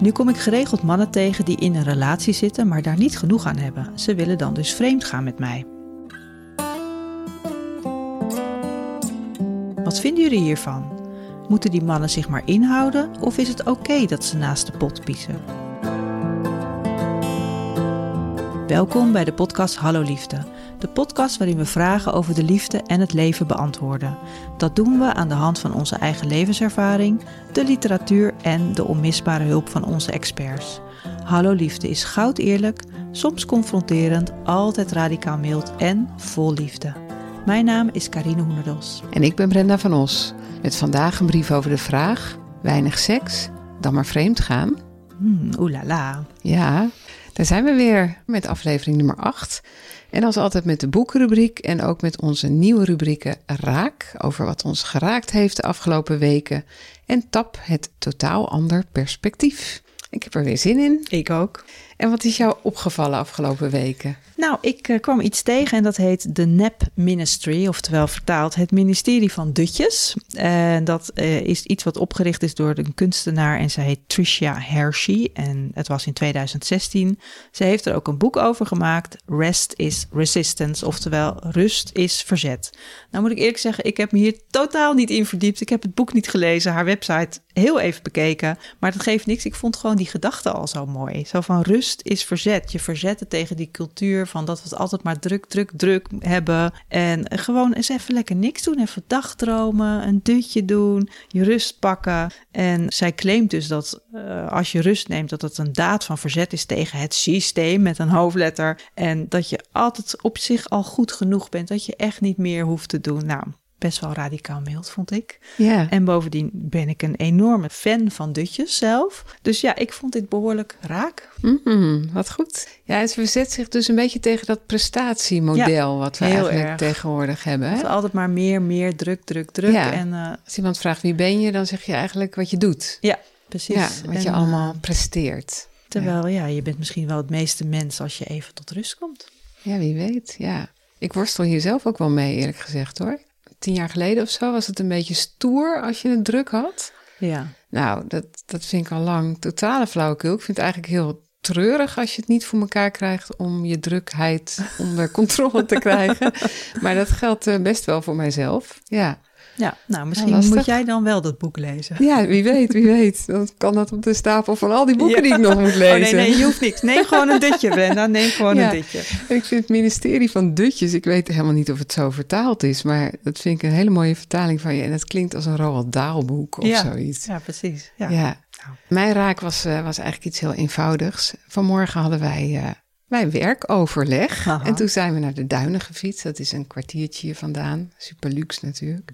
Nu kom ik geregeld mannen tegen die in een relatie zitten, maar daar niet genoeg aan hebben. Ze willen dan dus vreemd gaan met mij. Wat vinden jullie hiervan? Moeten die mannen zich maar inhouden of is het oké dat ze naast de pot piezen? Welkom bij de podcast Hallo Liefde. De podcast waarin we vragen over de liefde en het leven beantwoorden. Dat doen we aan de hand van onze eigen levenservaring, de literatuur en de onmisbare hulp van onze experts. Hallo Liefde is goud eerlijk, soms confronterend, altijd radicaal mild en vol liefde. Mijn naam is Karine Hoenderdos. En ik ben Brenda van Os. Met vandaag een brief over de vraag: weinig seks, dan maar vreemd gaan. Hmm, oelala. Ja, daar zijn we weer met aflevering nummer 8. En als altijd met de boekenrubriek en ook met onze nieuwe rubrieken Raak, over wat ons geraakt heeft de afgelopen weken. En Tap, het totaal ander perspectief. Ik heb er weer zin in. Ik ook. En wat is jou opgevallen afgelopen weken? Nou, ik uh, kwam iets tegen en dat heet de NEP Ministry, oftewel vertaald het ministerie van Dutjes. En dat uh, is iets wat opgericht is door een kunstenaar en zij heet Tricia Hershey en het was in 2016. Ze heeft er ook een boek over gemaakt, Rest is Resistance, oftewel rust is verzet. Nou moet ik eerlijk zeggen, ik heb me hier totaal niet in verdiept. Ik heb het boek niet gelezen, haar website heel even bekeken, maar dat geeft niks. Ik vond gewoon die gedachte al zo mooi. Zo van rust is verzet. Je verzetten tegen die cultuur van dat we het altijd maar druk, druk, druk hebben. En gewoon eens even lekker niks doen. Even dagdromen, een dutje doen, je rust pakken. En zij claimt dus dat uh, als je rust neemt, dat het een daad van verzet is tegen het systeem met een hoofdletter. En dat je altijd op zich al goed genoeg bent. Dat je echt niet meer hoeft te doen. Nou, best wel radicaal mild, vond ik. Ja. En bovendien ben ik een enorme fan van dutjes zelf. Dus ja, ik vond dit behoorlijk raak. Mm, wat goed. Ja, het verzet zich dus een beetje tegen dat prestatiemodel Ja, wat we eigenlijk erg. tegenwoordig hebben. Het Hè? is altijd maar meer, meer, druk, druk, druk. Ja. En uh, Als iemand vraagt wie ben je, dan zeg je eigenlijk wat je doet. ja, precies. Ja, wat En, je uh, allemaal presteert. Terwijl, ja. je bent misschien wel het meeste mens als je even tot rust komt. Ja, wie weet. Ja. Ik worstel hier zelf ook wel mee, eerlijk gezegd hoor. Tien jaar geleden of zo was het een beetje stoer als je het druk had. Ja, Nou, dat, dat vind ik al lang totale flauwekul. Ik vind het eigenlijk heel treurig als je het niet voor elkaar krijgt om je drukheid onder controle te krijgen. Maar dat geldt eh, best wel voor mijzelf. Ja. Ja nou misschien moet jij dan wel dat boek lezen. ja, wie weet, wie weet. Dan kan dat op de stapel van al die boeken die ik nog moet lezen. Oh nee, nee, je hoeft niks. Neem gewoon een dutje, Brenda. Neem gewoon Ja. een dutje. En ik vind het ministerie van Dutjes, ik weet helemaal niet of het zo vertaald is, maar dat vind ik een hele mooie vertaling van je. En het klinkt als een Roald Dahl boek of Ja. zoiets. Ja, precies. Ja. Ja. Nou. Mijn raak was, eh, was eigenlijk iets heel eenvoudigs. Vanmorgen hadden wij, eh, wij werkoverleg. Aha. En toen zijn we naar de Duinen gefietst. Dat is een kwartiertje hier vandaan. Super luxe natuurlijk.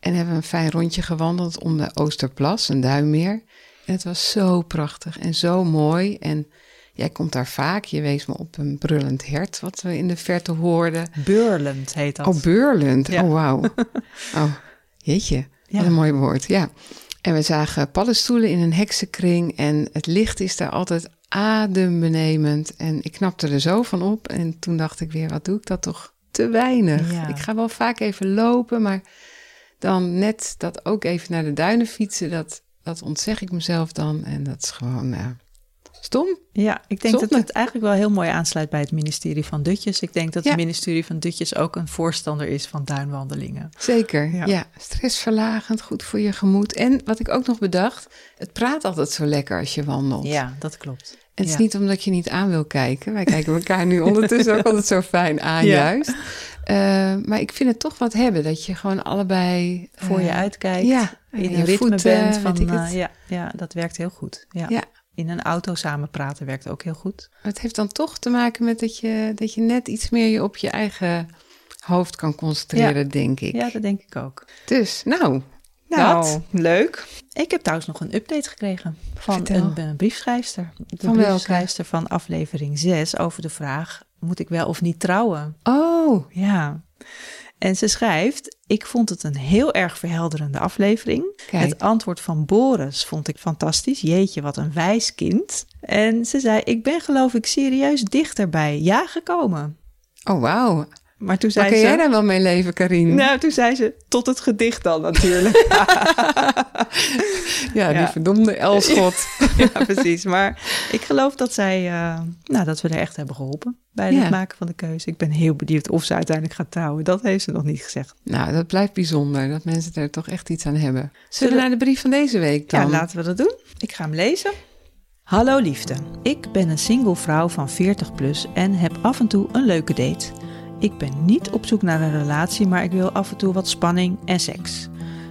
En hebben we een fijn rondje gewandeld om de Oosterplas, een duinmeer. En het was zo prachtig en zo mooi. En jij komt daar vaak. Je wees me op een brullend hert, wat we in de verte hoorden. Beurlend heet dat. Oh, Beurland. Ja. Oh, wauw. Oh, jeetje. Ja. Wat een mooi woord, ja. En we zagen paddenstoelen in een heksenkring en het licht is daar altijd adembenemend. En ik knapte er zo van op en toen dacht ik weer, wat doe ik dat toch te weinig. Ja. Ik ga wel vaak even lopen, maar dan net dat ook even naar de duinen fietsen, dat, dat ontzeg ik mezelf dan. En dat is gewoon stom. Ja, ik denk Zonde. dat het eigenlijk wel heel mooi aansluit bij het ministerie van Dutjes. Ik denk dat Ja. het ministerie van Dutjes ook een voorstander is van duinwandelingen. Zeker, Ja. ja. Stressverlagend, goed voor je gemoed. En wat ik ook nog bedacht, het praat altijd zo lekker als je wandelt. Ja, dat klopt. Het Ja. is niet omdat je niet aan wil kijken. Wij kijken elkaar nu ondertussen ook altijd zo fijn aan, Ja. juist. Eh, maar ik vind het toch wat hebben, dat je gewoon allebei... Voor je eh, uitkijkt, ja, in je een ritme voeten, bent. Van, ik eh, ja, ja, dat werkt heel goed. Ja. Ja. In een auto samen praten werkt ook heel goed. Het heeft dan toch te maken met dat je, dat je net iets meer je op je eigen hoofd kan concentreren, denk ik. Ja, dat denk ik ook. Dus, nou, Nou, dat. leuk. Ik heb trouwens nog een update gekregen van Vertel. een, een briefschrijfster. De Van welke? briefschrijfster van aflevering 6 over de vraag: moet ik wel of niet trouwen? Oh, Ja. En ze schrijft: Ik vond het een heel erg verhelderende aflevering. Kijk. Het antwoord van Boris vond ik fantastisch. Jeetje, wat een wijs kind. En ze zei: Ik ben geloof ik serieus dichter bij ja gekomen. oh wauw. Maar toen zei Waar kun ze... jij daar wel mee leven, Karine? Nou, toen zei ze, tot het gedicht dan natuurlijk. ja, die Ja. verdomde Elschot. ja, precies. Maar ik geloof dat zij, eh, nou, dat we er echt hebben geholpen bij Ja. het maken van de keuze. Ik ben heel benieuwd of ze uiteindelijk gaat trouwen. Dat heeft ze nog niet gezegd. nou, dat blijft bijzonder, dat mensen er toch echt iets aan hebben. Zullen we Zullen- naar de brief van deze week dan? Ja, laten we dat doen. Ik ga hem lezen. Hallo liefde. Ik ben een single vrouw van 40 plus en heb af en toe een leuke date. Ik ben niet op zoek naar een relatie, maar ik wil af en toe wat spanning en seks.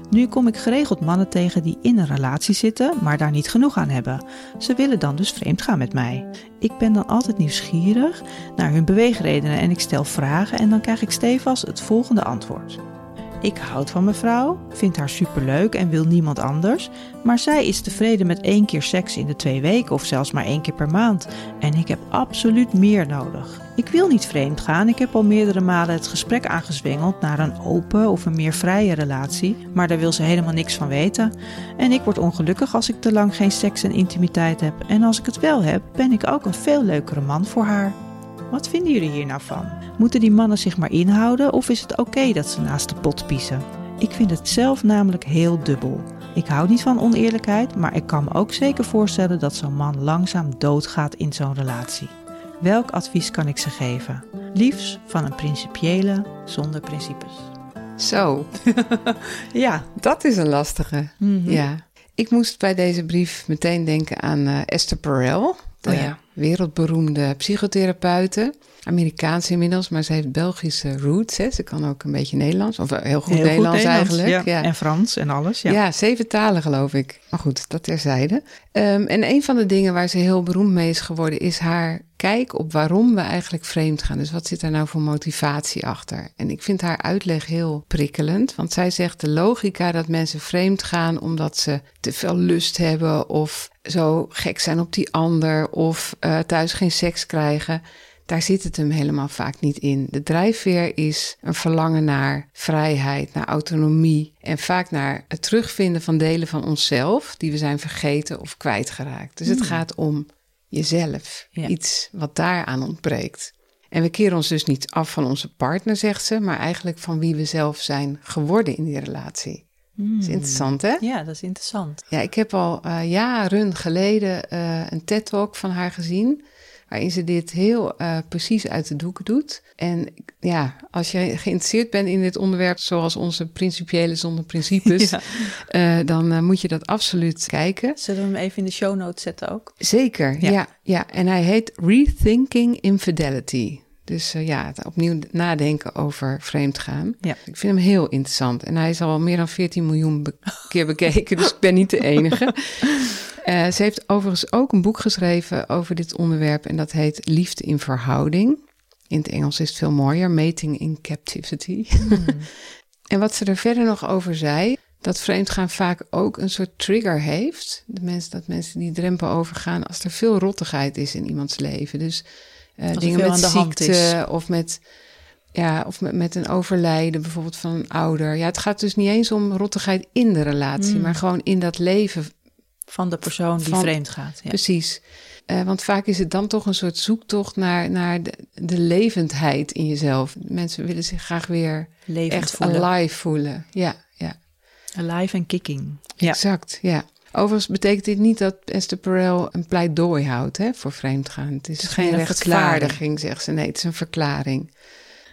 Nu kom ik geregeld mannen tegen die in een relatie zitten, maar daar niet genoeg aan hebben. Ze willen dan dus vreemd gaan met mij. Ik ben dan altijd nieuwsgierig naar hun beweegredenen en ik stel vragen en dan krijg ik stevast het volgende antwoord. Ik houd van mijn vrouw, vind haar superleuk en wil niemand anders. Maar zij is tevreden met één keer seks in de twee weken of zelfs maar één keer per maand. En ik heb absoluut meer nodig. Ik wil niet vreemd gaan. Ik heb al meerdere malen het gesprek aangezwengeld naar een open of een meer vrije relatie. Maar daar wil ze helemaal niks van weten. En ik word ongelukkig als ik te lang geen seks en intimiteit heb. En als ik het wel heb, ben ik ook een veel leukere man voor haar. Wat vinden jullie hier nou van? Moeten die mannen zich maar inhouden of is het oké dat ze naast de pot piezen? Ik vind het zelf namelijk heel dubbel. Ik hou niet van oneerlijkheid, maar ik kan me ook zeker voorstellen dat zo'n man langzaam doodgaat in zo'n relatie. Welk advies kan ik ze geven? Liefs van een principiële zonder principes. Zo, Ja. dat is een lastige. Mhm. Ja. Ik moest bij deze brief meteen denken aan eh, Esther Perel, de Oh ja. Wereldberoemde psychotherapeute. Amerikaans inmiddels, maar ze heeft Belgische roots. Hè. Ze kan ook een beetje Nederlands, of heel goed Heel Nederlands, eigenlijk. Ja. Ja. En Frans en alles. Ja. Ja. zeven talen geloof ik. Maar goed, dat terzijde. Ehm, en een van de dingen waar ze heel beroemd mee is geworden, is haar kijk op waarom we eigenlijk vreemd gaan. Dus wat zit daar nou voor motivatie achter? En ik vind haar uitleg heel prikkelend, want zij zegt de logica dat mensen vreemd gaan omdat ze te veel lust hebben of zo gek zijn op die ander of eh, thuis geen seks krijgen. Daar zit het hem helemaal vaak niet in. De drijfveer is een verlangen naar vrijheid, naar autonomie en vaak naar het terugvinden van delen van onszelf die we zijn vergeten of kwijtgeraakt. Dus het gaat om jezelf, Ja. iets wat daaraan ontbreekt. En we keren ons dus niet af van onze partner, zegt ze, maar eigenlijk van wie we zelf zijn geworden in die relatie. Dat is interessant, hè? ja, dat is interessant. Ja, ik heb al eh, jaren geleden eh, een TED-talk van haar gezien. Waarin ze dit heel eh, precies uit de doeken doet. En ja, als je geïnteresseerd bent in dit onderwerp, zoals onze principiële zonder principes, Ja. dan moet je dat absoluut kijken. Zullen we hem even in de show notes zetten ook? Zeker, Ja. ja. ja, En hij heet Rethinking Infidelity. Dus eh, ja, het opnieuw nadenken over vreemdgaan. Ja. Ik vind hem heel interessant. En hij is al meer dan 14 miljoen be- keer bekeken, dus ik ben niet de enige. Eh, ze heeft overigens ook een boek geschreven over dit onderwerp. En dat heet Liefde in Verhouding. In het Engels is het veel mooier, Mating in Captivity. en wat ze er verder nog over zei, dat vreemdgaan vaak ook een soort trigger heeft. De mensen, dat mensen die drempel overgaan als er veel rottigheid is in iemands leven. Dus eh, dingen met ziekte of met... Ja, of met, met een overlijden bijvoorbeeld van een ouder. Ja, het gaat dus niet eens om rottigheid in de relatie, Mm. maar gewoon in dat leven Van de persoon die Van- vreemd gaat. Ja. Precies. Eh, want vaak is het dan toch een soort zoektocht naar, naar de, de levendheid in jezelf. Mensen willen zich graag weer Levend echt voelen. alive voelen. Ja, ja, Alive en kicking. Ja. exact. Ja. Overigens betekent dit niet dat Esther Perel een pleidooi houdt hè, voor vreemdgaan. Het is, is geen rechtvaardiging, zegt ze. Nee, het is een verklaring.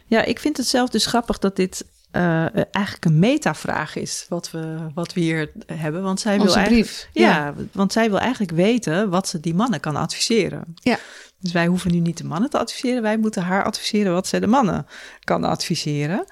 Ja, ik vind het zelf dus grappig dat dit eh, eigenlijk een metavraag is wat we, wat we hier hebben. Want zij wil eigenlijk, brief. Ja, want zij wil eigenlijk weten wat ze die mannen kan adviseren. Ja. Dus wij hoeven nu niet de mannen te adviseren. Wij moeten haar adviseren wat zij de mannen kan adviseren.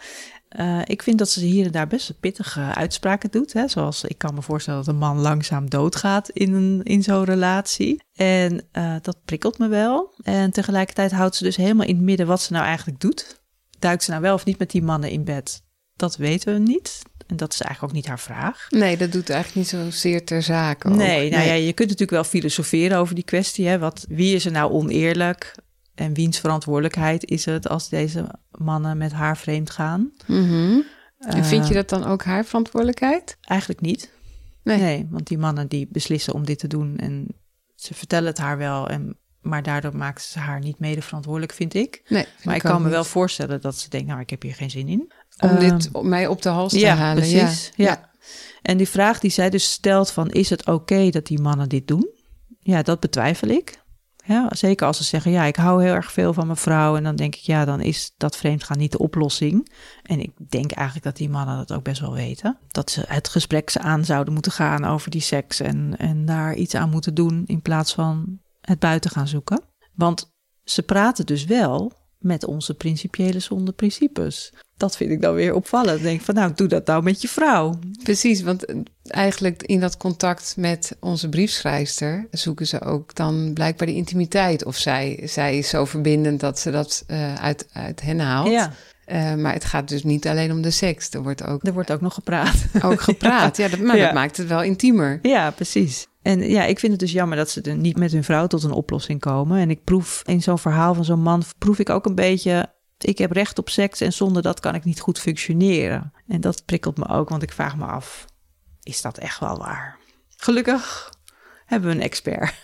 Eh, ik vind dat ze hier en daar best pittige uitspraken doet. Hè? Zoals ik kan me voorstellen dat een man langzaam doodgaat in, een, in zo'n relatie. En eh, dat prikkelt me wel. En tegelijkertijd houdt ze dus helemaal in het midden wat ze nou eigenlijk doet. Duikt ze nou wel of niet met die mannen in bed? Dat weten we niet. En dat is eigenlijk ook niet haar vraag. Nee, dat doet eigenlijk niet zozeer ter zake. ook. Nee, nou ja, je kunt natuurlijk wel filosoferen over die kwestie. Hè? Wat, wie is er nou oneerlijk? En wiens verantwoordelijkheid is het als deze mannen met haar vreemd gaan? Mhm. En vind je Eh, dat dan ook haar verantwoordelijkheid? Eigenlijk niet. Nee. Nee, want die mannen die beslissen om dit te doen en ze vertellen het haar wel. En Maar daardoor maakt ze haar niet mede verantwoordelijk, vind ik. Nee, vind maar ik, kan me wel voorstellen dat ze denkt, nou, ik heb hier geen zin in. Om Ehm, dit op mij op de hals te ja, halen. precies. Ja. Ja. En die vraag die zij dus stelt van, is het oké dat die mannen dit doen? Ja, dat betwijfel ik. Ja, zeker als ze zeggen, ja, ik hou heel erg veel van mijn vrouw. En dan denk ik, ja, dan is dat vreemdgaan niet de oplossing. En ik denk eigenlijk dat die mannen dat ook best wel weten. Dat ze het gesprek aan zouden moeten gaan over die seks. En, en daar iets aan moeten doen in plaats van het buiten gaan zoeken. Want ze praten dus wel met onze principiële zonde principes. Dat vind ik dan weer opvallend. Ik denk van, nou, doe dat nou met je vrouw. Precies, want eh, eigenlijk in dat contact met onze briefschrijfster zoeken ze ook dan blijkbaar de intimiteit. Of zij, zij is zo verbindend dat ze dat eh, uit, uit hen haalt. Ja, Eh, maar het gaat dus niet alleen om de seks. Er wordt ook, er wordt ook nog gepraat. ook gepraat. ja. dat, maar Ja. dat maakt het wel intiemer. Ja, precies. En ja, ik vind het dus jammer dat ze er niet met hun vrouw tot een oplossing komen. En ik proef in zo'n verhaal van zo'n man, proef ik ook een beetje... Ik heb recht op seks en zonder dat kan ik niet goed functioneren. En dat prikkelt me ook, want ik vraag me af, is dat echt wel waar? Gelukkig hebben we een expert.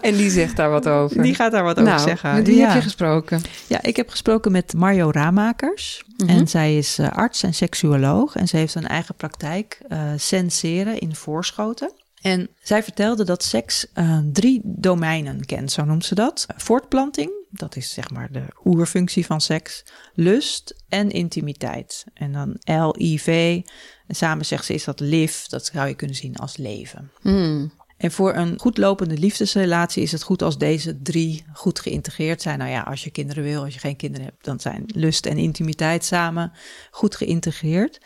En die zegt daar wat over. Die gaat daar wat over nou, zeggen. met wie ja. heb je gesproken? Ja, ik heb gesproken met Mario Ramakers. Mhm. En zij is eh, arts en seksuoloog. En ze heeft een eigen praktijk, eh senseren in Voorschoten. En zij vertelde dat seks eh, drie domeinen kent, zo noemt ze dat. Voortplanting, dat is zeg maar de oerfunctie van seks. Lust en intimiteit. En dan L-I-V. En samen zegt ze is dat live, dat zou je kunnen zien als leven. Hmm. En voor een goed lopende liefdesrelatie is het goed als deze drie goed geïntegreerd zijn. Nou ja, als je kinderen wil, als je geen kinderen hebt, dan zijn lust en intimiteit samen goed geïntegreerd.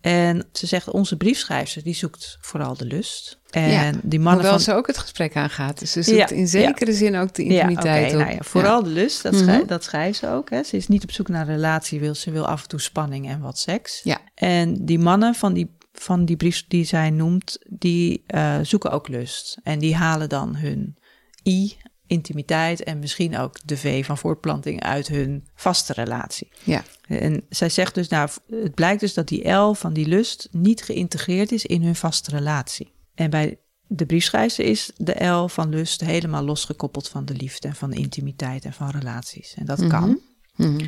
En ze zegt, onze briefschrijfster, die zoekt vooral de lust. En Ja, die mannen Hoewel van... ze ook het gesprek aangaat. Dus ze zoekt Ja, in zekere zin ook de intimiteit op. nou ja, vooral de lust, dat, Mhm. dat schrijft ze ook. Hè. Ze is niet op zoek naar een relatie, wil, ze wil af en toe spanning en wat seks. Ja. En die mannen van die, van die brief die zij noemt, die eh, zoeken ook lust. En die halen dan hun I, intimiteit en misschien ook de V van voortplanting uit hun vaste relatie. Ja. En zij zegt dus, nou, het blijkt dus dat die L van die lust niet geïntegreerd is in hun vaste relatie. En bij de briefschrijver is de L van lust helemaal losgekoppeld van de liefde en van de intimiteit en van relaties. En dat kan. Mhm.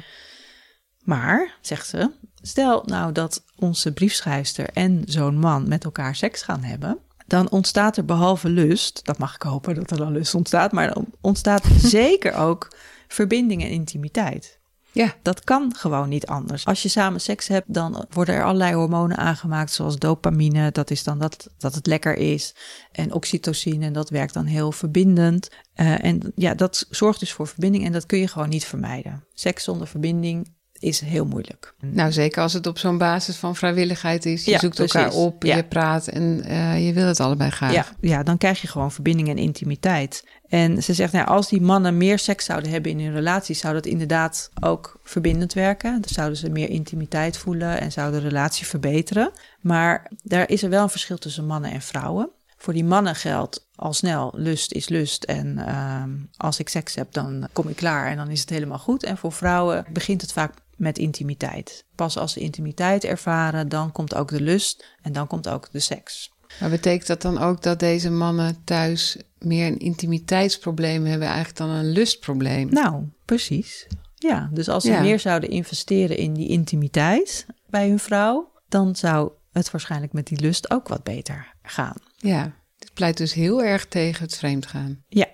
Maar, zegt ze, stel nou dat onze briefschrijfster en zo'n man met elkaar seks gaan hebben, dan ontstaat er behalve lust, dat mag ik hopen dat er dan lust ontstaat, maar dan ontstaat zeker ook verbinding en intimiteit. Ja. Dat kan gewoon niet anders. Als je samen seks hebt, dan worden er allerlei hormonen aangemaakt, zoals dopamine, dat is dan dat, dat het lekker is, en oxytocine, en dat werkt dan heel verbindend. Eh, en ja, dat zorgt dus voor verbinding en dat kun je gewoon niet vermijden. Seks zonder verbinding is heel moeilijk. Nou, zeker als het op zo'n basis van vrijwilligheid is. Je Ja, zoekt elkaar op, Ja. je praat en eh, je wil het allebei graag. Ja, ja, dan krijg je gewoon verbinding en intimiteit. En ze zegt, nou, als die mannen meer seks zouden hebben in hun relatie, zou dat inderdaad ook verbindend werken. Dan zouden ze meer intimiteit voelen en zou de relatie verbeteren. Maar daar is er wel een verschil tussen mannen en vrouwen. Voor die mannen geldt al snel, lust is lust. En ehm, als ik seks heb, dan kom ik klaar en dan is het helemaal goed. En voor vrouwen begint het vaak met intimiteit. Pas als ze intimiteit ervaren, dan komt ook de lust en dan komt ook de seks. Maar betekent dat dan ook dat deze mannen thuis meer een intimiteitsprobleem hebben eigenlijk dan een lustprobleem? Nou, precies. Ja, dus als ze Ja. meer zouden investeren in die intimiteit bij hun vrouw, dan zou het waarschijnlijk met die lust ook wat beter gaan. Ja, dit pleit dus heel erg tegen het vreemdgaan. Ja,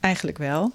eigenlijk wel.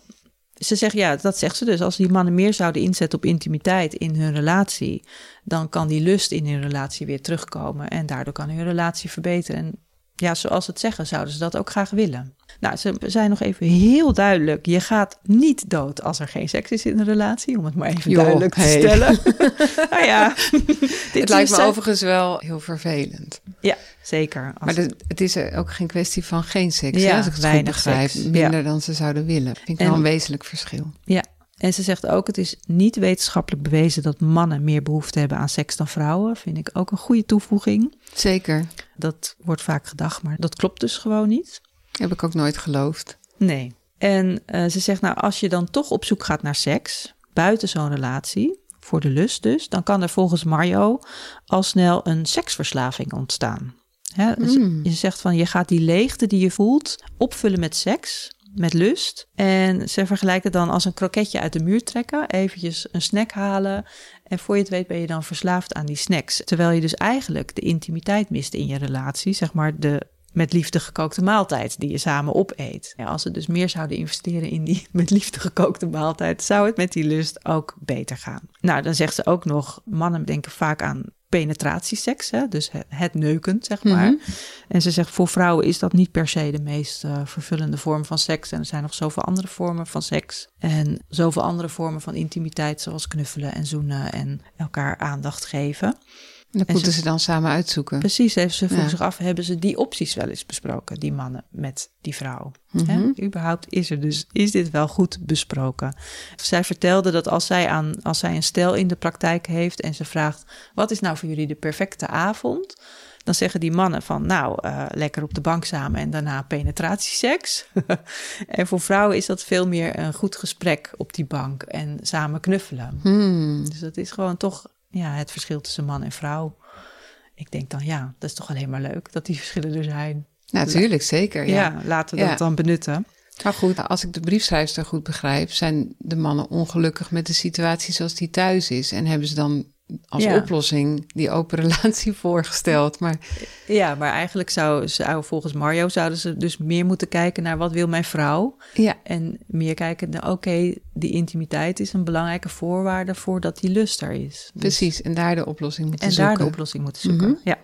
Ze zegt, ja, dat zegt ze dus. Als die mannen meer zouden inzetten op intimiteit in hun relatie, dan kan die lust in hun relatie weer terugkomen en daardoor kan hun relatie verbeteren. En ja, zoals ze het zeggen, zouden ze dat ook graag willen. Nou, ze zijn nog even heel duidelijk. Je gaat niet dood als er geen seks is in een relatie, om het maar even duidelijk te stellen. nou ja, dit het lijkt me overigens wel heel vervelend. Ja, zeker. Maar het is ook geen kwestie van geen seks, Ja, hè, als ik het goed weinig begrijp. Minder ja. dan ze zouden willen. Vind ik En- wel een wezenlijk verschil. Ja, en ze zegt ook: het is niet wetenschappelijk bewezen dat mannen meer behoefte hebben aan seks dan vrouwen. Vind ik ook een goede toevoeging. Zeker. Dat wordt vaak gedacht, maar dat klopt dus gewoon niet. Heb ik ook nooit geloofd. Nee. En eh, ze zegt: nou, als je dan toch op zoek gaat naar seks buiten zo'n relatie, voor de lust dus, dan kan er volgens Mario al snel een seksverslaving ontstaan. Hè, dus Mm. Je zegt van je gaat die leegte die je voelt opvullen met seks. Met lust. En ze vergelijken het dan als een kroketje uit de muur trekken, eventjes een snack halen. En voor je het weet ben je dan verslaafd aan die snacks. Terwijl je dus eigenlijk de intimiteit mist in je relatie, zeg maar de met liefde gekookte maaltijd die je samen opeet. Ja, als ze dus meer zouden investeren in die met liefde gekookte maaltijd, zou het met die lust ook beter gaan. Nou, dan zegt ze ook nog, mannen denken vaak aan penetratieseks, hè? dus het neuken, zeg maar. Mhm. En ze zegt, voor vrouwen is dat niet per se de meest eh, vervullende vorm van seks. En er zijn nog zoveel andere vormen van seks. En zoveel andere vormen van intimiteit, zoals knuffelen en zoenen en elkaar aandacht geven. Dat moeten ze, dan samen uitzoeken. Precies, even ze vroeg zich af, hebben ze die opties wel eens besproken, die mannen met die vrouw? Mhm. Hè? Überhaupt is er dus, is dit wel goed besproken? Zij vertelde dat als zij, aan, als zij een stel in de praktijk heeft en ze vraagt, wat is nou voor jullie de perfecte avond? Dan zeggen die mannen van, nou, eh, lekker op de bank samen en daarna penetratieseks. en voor vrouwen is dat veel meer een goed gesprek op die bank en samen knuffelen. Hmm. Dus dat is gewoon toch ja, het verschil tussen man en vrouw. Ik denk dan, ja, dat is toch alleen maar leuk dat die verschillen er zijn. Natuurlijk, zeker. Ja, Ja. laten we Ja. dat dan benutten. Maar goed, als ik de briefschrijfster goed begrijp, zijn de mannen ongelukkig met de situatie zoals die thuis is. En hebben ze dan als Ja. oplossing die open relatie voorgesteld. Maar Ja, maar eigenlijk zou, zou volgens Mario zouden ze dus meer moeten kijken naar wat wil mijn vrouw. ja, En meer kijken naar, oké, die intimiteit is een belangrijke voorwaarde voordat die lust er is. Dus- precies. En daar de oplossing moeten En zoeken. daar de oplossing moeten zoeken. Mhm. Ja.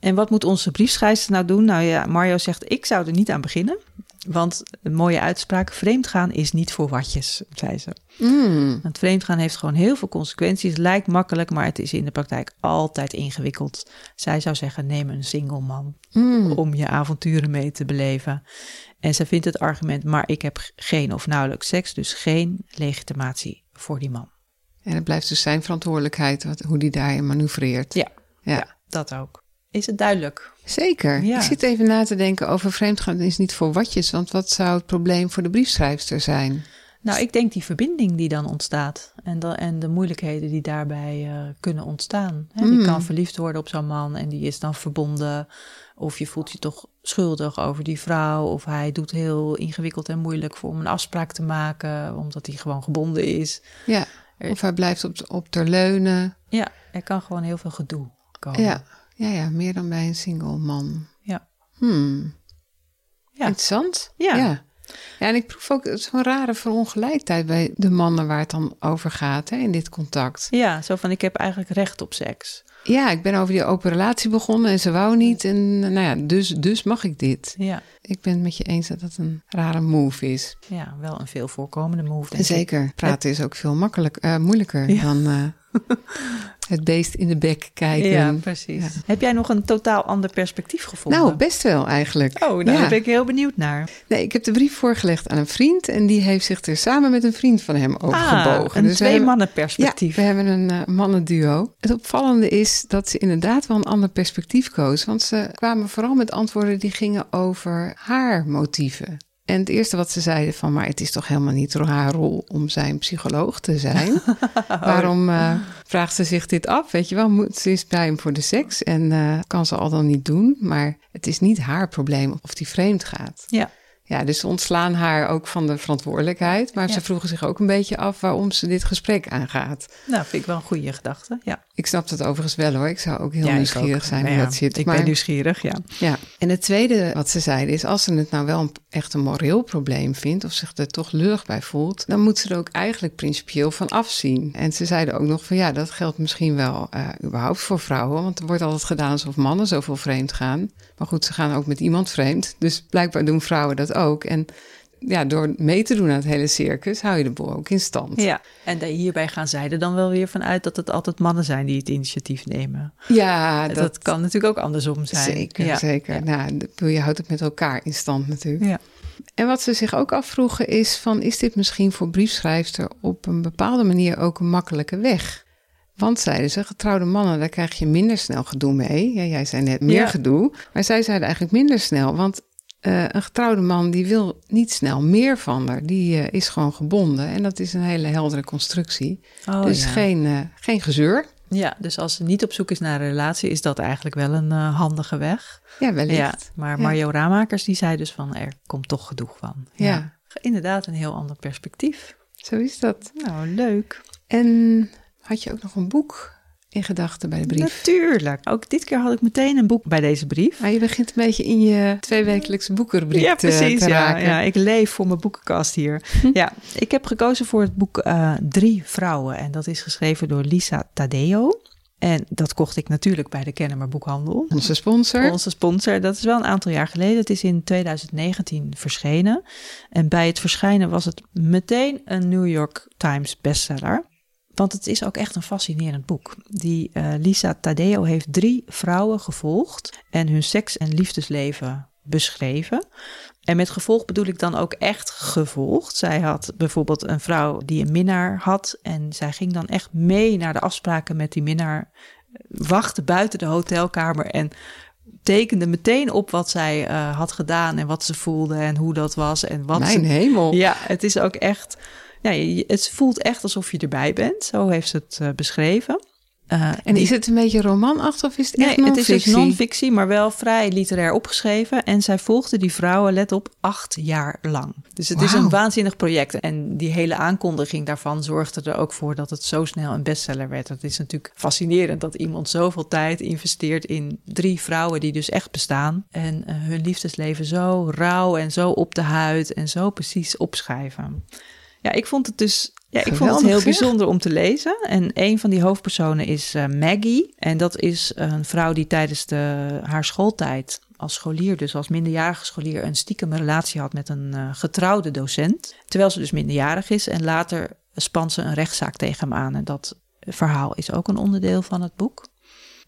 En wat moet onze briefschrijfster nou doen? Nou ja, Mario zegt, ik zou er niet aan beginnen. Want een mooie uitspraak, vreemdgaan is niet voor watjes, zei ze. Mm. Want vreemdgaan heeft gewoon heel veel consequenties. Lijkt makkelijk, maar het is in de praktijk altijd ingewikkeld. Zij zou zeggen, neem een single man Mm. om je avonturen mee te beleven. En ze vindt het argument, maar ik heb geen of nauwelijks seks, dus geen legitimatie voor die man. En het blijft dus zijn verantwoordelijkheid wat, hoe die daarin manoeuvreert. Ja. ja. Dat ook. Is het duidelijk? Zeker. Ja. Ik zit even na te denken over vreemdgaan is niet voor watjes. Want wat zou het probleem voor de briefschrijfster zijn? Nou, ik denk die verbinding die dan ontstaat en de, en de moeilijkheden die daarbij eh, kunnen ontstaan. Hè, die Mm. kan verliefd worden op zo'n man en die is dan verbonden. Of je voelt je toch schuldig over die vrouw. Of hij doet heel ingewikkeld en moeilijk voor om een afspraak te maken, omdat hij gewoon gebonden is. Ja. Of hij blijft op, op ter leunen. Ja, er kan gewoon heel veel gedoe komen. Ja. Ja, ja, meer dan bij een single man. Ja. Hmm. Ja. Interessant. Ja. ja. Ja, en ik proef ook zo'n rare verongelijkheid bij de mannen waar het dan over gaat hè, in dit contact. Ja, zo van ik heb eigenlijk recht op seks. Ja, ik ben over die open relatie begonnen en ze wou niet. En nou ja, dus, dus mag ik dit. Ja, Ik ben het met je eens dat dat een rare move is. ja wel een veel voorkomende move. denk ik. Zeker. Praten is ook veel makkelijk, eh, moeilijker Ja. dan eh, het beest in de bek kijken. Ja, precies. Ja. Heb jij nog een totaal ander perspectief gevonden? Nou, best wel eigenlijk. Oh, nou, Ja. daar ben ik heel benieuwd naar. Nee, ik heb de brief voorgelegd aan een vriend en die heeft zich er samen met een vriend van hem over gebogen. Ah, een Dus we twee hebben- mannen Ja, perspectief. we hebben een eh, mannenduo. Het opvallende is dat ze inderdaad wel een ander perspectief koos. Want ze kwamen vooral met antwoorden die gingen over haar motieven. En het eerste wat ze zeiden van, maar het is toch helemaal niet haar rol om zijn psycholoog te zijn. Waarom eh, vraagt ze zich dit af? Weet je wel, moet, ze is bij hem voor de seks en eh, kan ze al dan niet doen. Maar het is niet haar probleem of die vreemd gaat. Ja. Ja, dus ze ontslaan haar ook van de verantwoordelijkheid. Maar Ja. ze vroegen zich ook een beetje af waarom ze dit gesprek aangaat. Nou, vind ik wel een goede gedachte. Ja, Ik snap dat overigens wel hoor. Ik zou ook heel Ja, nieuwsgierig ook. zijn Nou hoe dat zit. Ik maar, ben nieuwsgierig, ja. ja. En het tweede wat ze zeiden is... als ze het nou wel een, echt een moreel probleem vindt... of zich er toch lullig bij voelt... dan moet ze er ook eigenlijk principieel van afzien. En ze zeiden ook nog van... ja, dat geldt misschien wel eh, überhaupt voor vrouwen... want er wordt altijd gedaan alsof mannen zoveel vreemd gaan. Maar goed, ze gaan ook met iemand vreemd. Dus blijkbaar doen vrouwen dat ook. En ja, door mee te doen aan het hele circus... hou je de boel ook in stand. Ja, en hierbij gaan zij er dan wel weer van uit dat het altijd mannen zijn die het initiatief nemen. Ja, Dat, kan natuurlijk ook andersom zijn. Zeker, ja. zeker. Ja. Nou, je houdt het met elkaar in stand natuurlijk. Ja. En wat ze zich ook afvroegen is van... is dit misschien voor briefschrijfster op een bepaalde manier ook een makkelijke weg? Want zeiden ze, getrouwde mannen, daar krijg je minder snel gedoe mee. Ja, jij zei net meer Ja. gedoe. Maar zij zeiden eigenlijk minder snel. Want eh, een getrouwde man die wil niet snel meer van haar. Die eh, is gewoon gebonden. En dat is een hele heldere constructie. Oh, dus ja. geen, eh, geen gezeur. Ja, dus als ze niet op zoek is naar een relatie, is dat eigenlijk wel een handige weg. Ja, wellicht. Ja, maar Mario. Ramakers die zei dus van er komt toch genoeg van. Ja. Inderdaad, een heel ander perspectief. Zo is dat. Nou, leuk. En had je ook nog een boek in gedachten bij de brief? Natuurlijk. Ook dit keer had ik meteen een boek bij deze brief. Maar je begint een beetje in je tweewekelijkse boekenrubriek ja, precies, te, ja, ja, ik leef voor mijn boekenkast hier. ja, ik heb gekozen voor het boek uh, Drie Vrouwen. En dat is geschreven door Lisa Tadeo. En dat kocht ik natuurlijk bij de Kennemer Boekhandel. Onze sponsor. Onze sponsor. Dat is wel een aantal jaar geleden. Het is in 2019 verschenen. En bij het verschijnen was het meteen een New York Times bestseller. Want het is ook echt een fascinerend boek. Die uh, Lisa Tadeo heeft drie vrouwen gevolgd en hun seks- en liefdesleven beschreven. En met gevolg bedoel ik dan ook echt gevolgd. Zij had bijvoorbeeld een vrouw die een minnaar had. En zij ging dan echt mee naar de afspraken met die minnaar. Wachtte buiten de hotelkamer en tekende meteen op wat zij uh, had gedaan en wat ze voelde en hoe dat was. En wat Mijn ze... hemel. Ja, het is ook echt ja, het voelt echt alsof je erbij bent. Zo heeft ze het uh, beschreven. Uh, en is het een beetje romanachtig of is het echt nee, het is dus non-fictie, maar wel vrij literair opgeschreven. En zij volgde die vrouwen, let op, acht jaar lang. Dus het wow. is een waanzinnig project. En die hele aankondiging daarvan zorgde er ook voor dat het zo snel een bestseller werd. Het is natuurlijk fascinerend dat iemand zoveel tijd investeert in drie vrouwen die dus echt bestaan. En uh, hun liefdesleven zo rauw en zo op de huid en zo precies opschrijven. Ja, ik vond het dus ja, ik vond het heel bijzonder om te lezen. En een van die hoofdpersonen is uh, Maggie. En dat is een vrouw die tijdens de, haar schooltijd als scholier, dus als minderjarige scholier, een stiekem relatie had met een uh, getrouwde docent. Terwijl ze dus minderjarig is. En later spant ze een rechtszaak tegen hem aan. En dat verhaal is ook een onderdeel van het boek.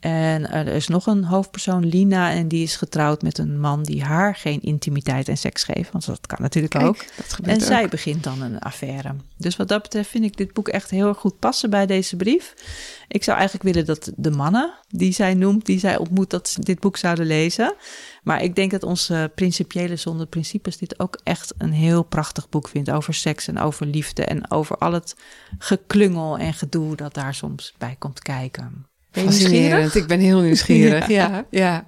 En er is nog een hoofdpersoon, Lina, en die is getrouwd met een man die haar geen intimiteit en seks geeft. Want dat kan natuurlijk Kijk, ook. en ook. zij begint dan een affaire. Dus wat dat betreft vind ik dit boek echt heel erg goed passen bij deze brief. Ik zou eigenlijk willen dat de mannen die zij noemt, die zij ontmoet, dat ze dit boek zouden lezen. Maar ik denk dat onze principiële zonder principes dit ook echt een heel prachtig boek vindt over seks en over liefde en over al het geklungel en gedoe dat daar soms bij komt kijken. Fascinerend. Ik ben heel nieuwsgierig. ja. ja.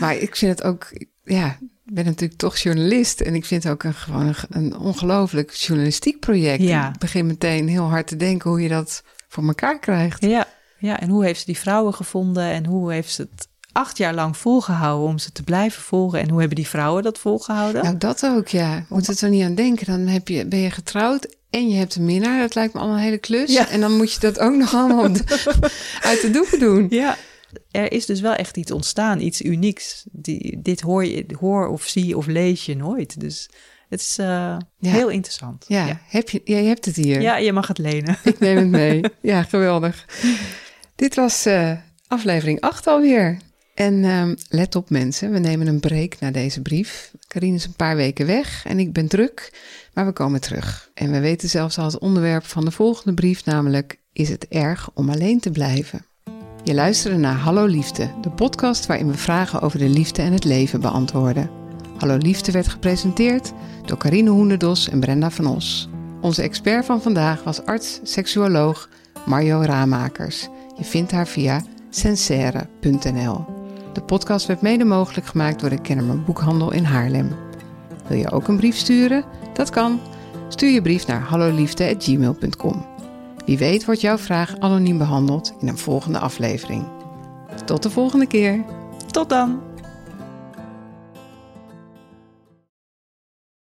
Maar ik vind het ook, ja, ik ben natuurlijk toch journalist. En ik vind het ook een, gewoon een, een ongelooflijk journalistiek project. Ja. Ik begin meteen heel hard te denken hoe je dat voor elkaar krijgt. Ja, ja. en hoe heeft ze die vrouwen gevonden en hoe heeft ze het acht jaar lang volgehouden om ze te blijven volgen. En hoe hebben die vrouwen dat volgehouden? Nou, dat ook, ja. Moet het er niet aan denken. Dan heb je, ben je getrouwd en je hebt een minnaar. Dat lijkt me allemaal een hele klus. Ja. En dan moet je dat ook nog allemaal uit de doeken doen. Ja, er is dus wel echt iets ontstaan, iets unieks. Die, dit hoor je, hoor of zie of lees je nooit. Dus het is uh, ja. heel interessant. Ja, ja. Heb je, jij hebt het hier. Ja, je mag het lenen. Ik neem het mee. ja, geweldig. Dit was uh, aflevering 8 alweer. En um, let op mensen, we nemen een break na deze brief. Karine is een paar weken weg en ik ben druk, maar we komen terug. En we weten zelfs al het onderwerp van de volgende brief, namelijk is het erg om alleen te blijven? Je luisterde naar Hallo Liefde, de podcast waarin we vragen over de liefde en het leven beantwoorden. Hallo Liefde werd gepresenteerd door Karine Hoenderdos en Brenda van Os. Onze expert van vandaag was arts-seksuoloog Mario Raamakers. Je vindt haar via sensere.nl. De podcast werd mede mogelijk gemaakt door de Kennemer Boekhandel in Haarlem. Wil je ook een brief sturen? Dat kan. Stuur je brief naar halloliefde.gmail.com. Wie weet wordt jouw vraag anoniem behandeld in een volgende aflevering. Tot de volgende keer. Tot dan!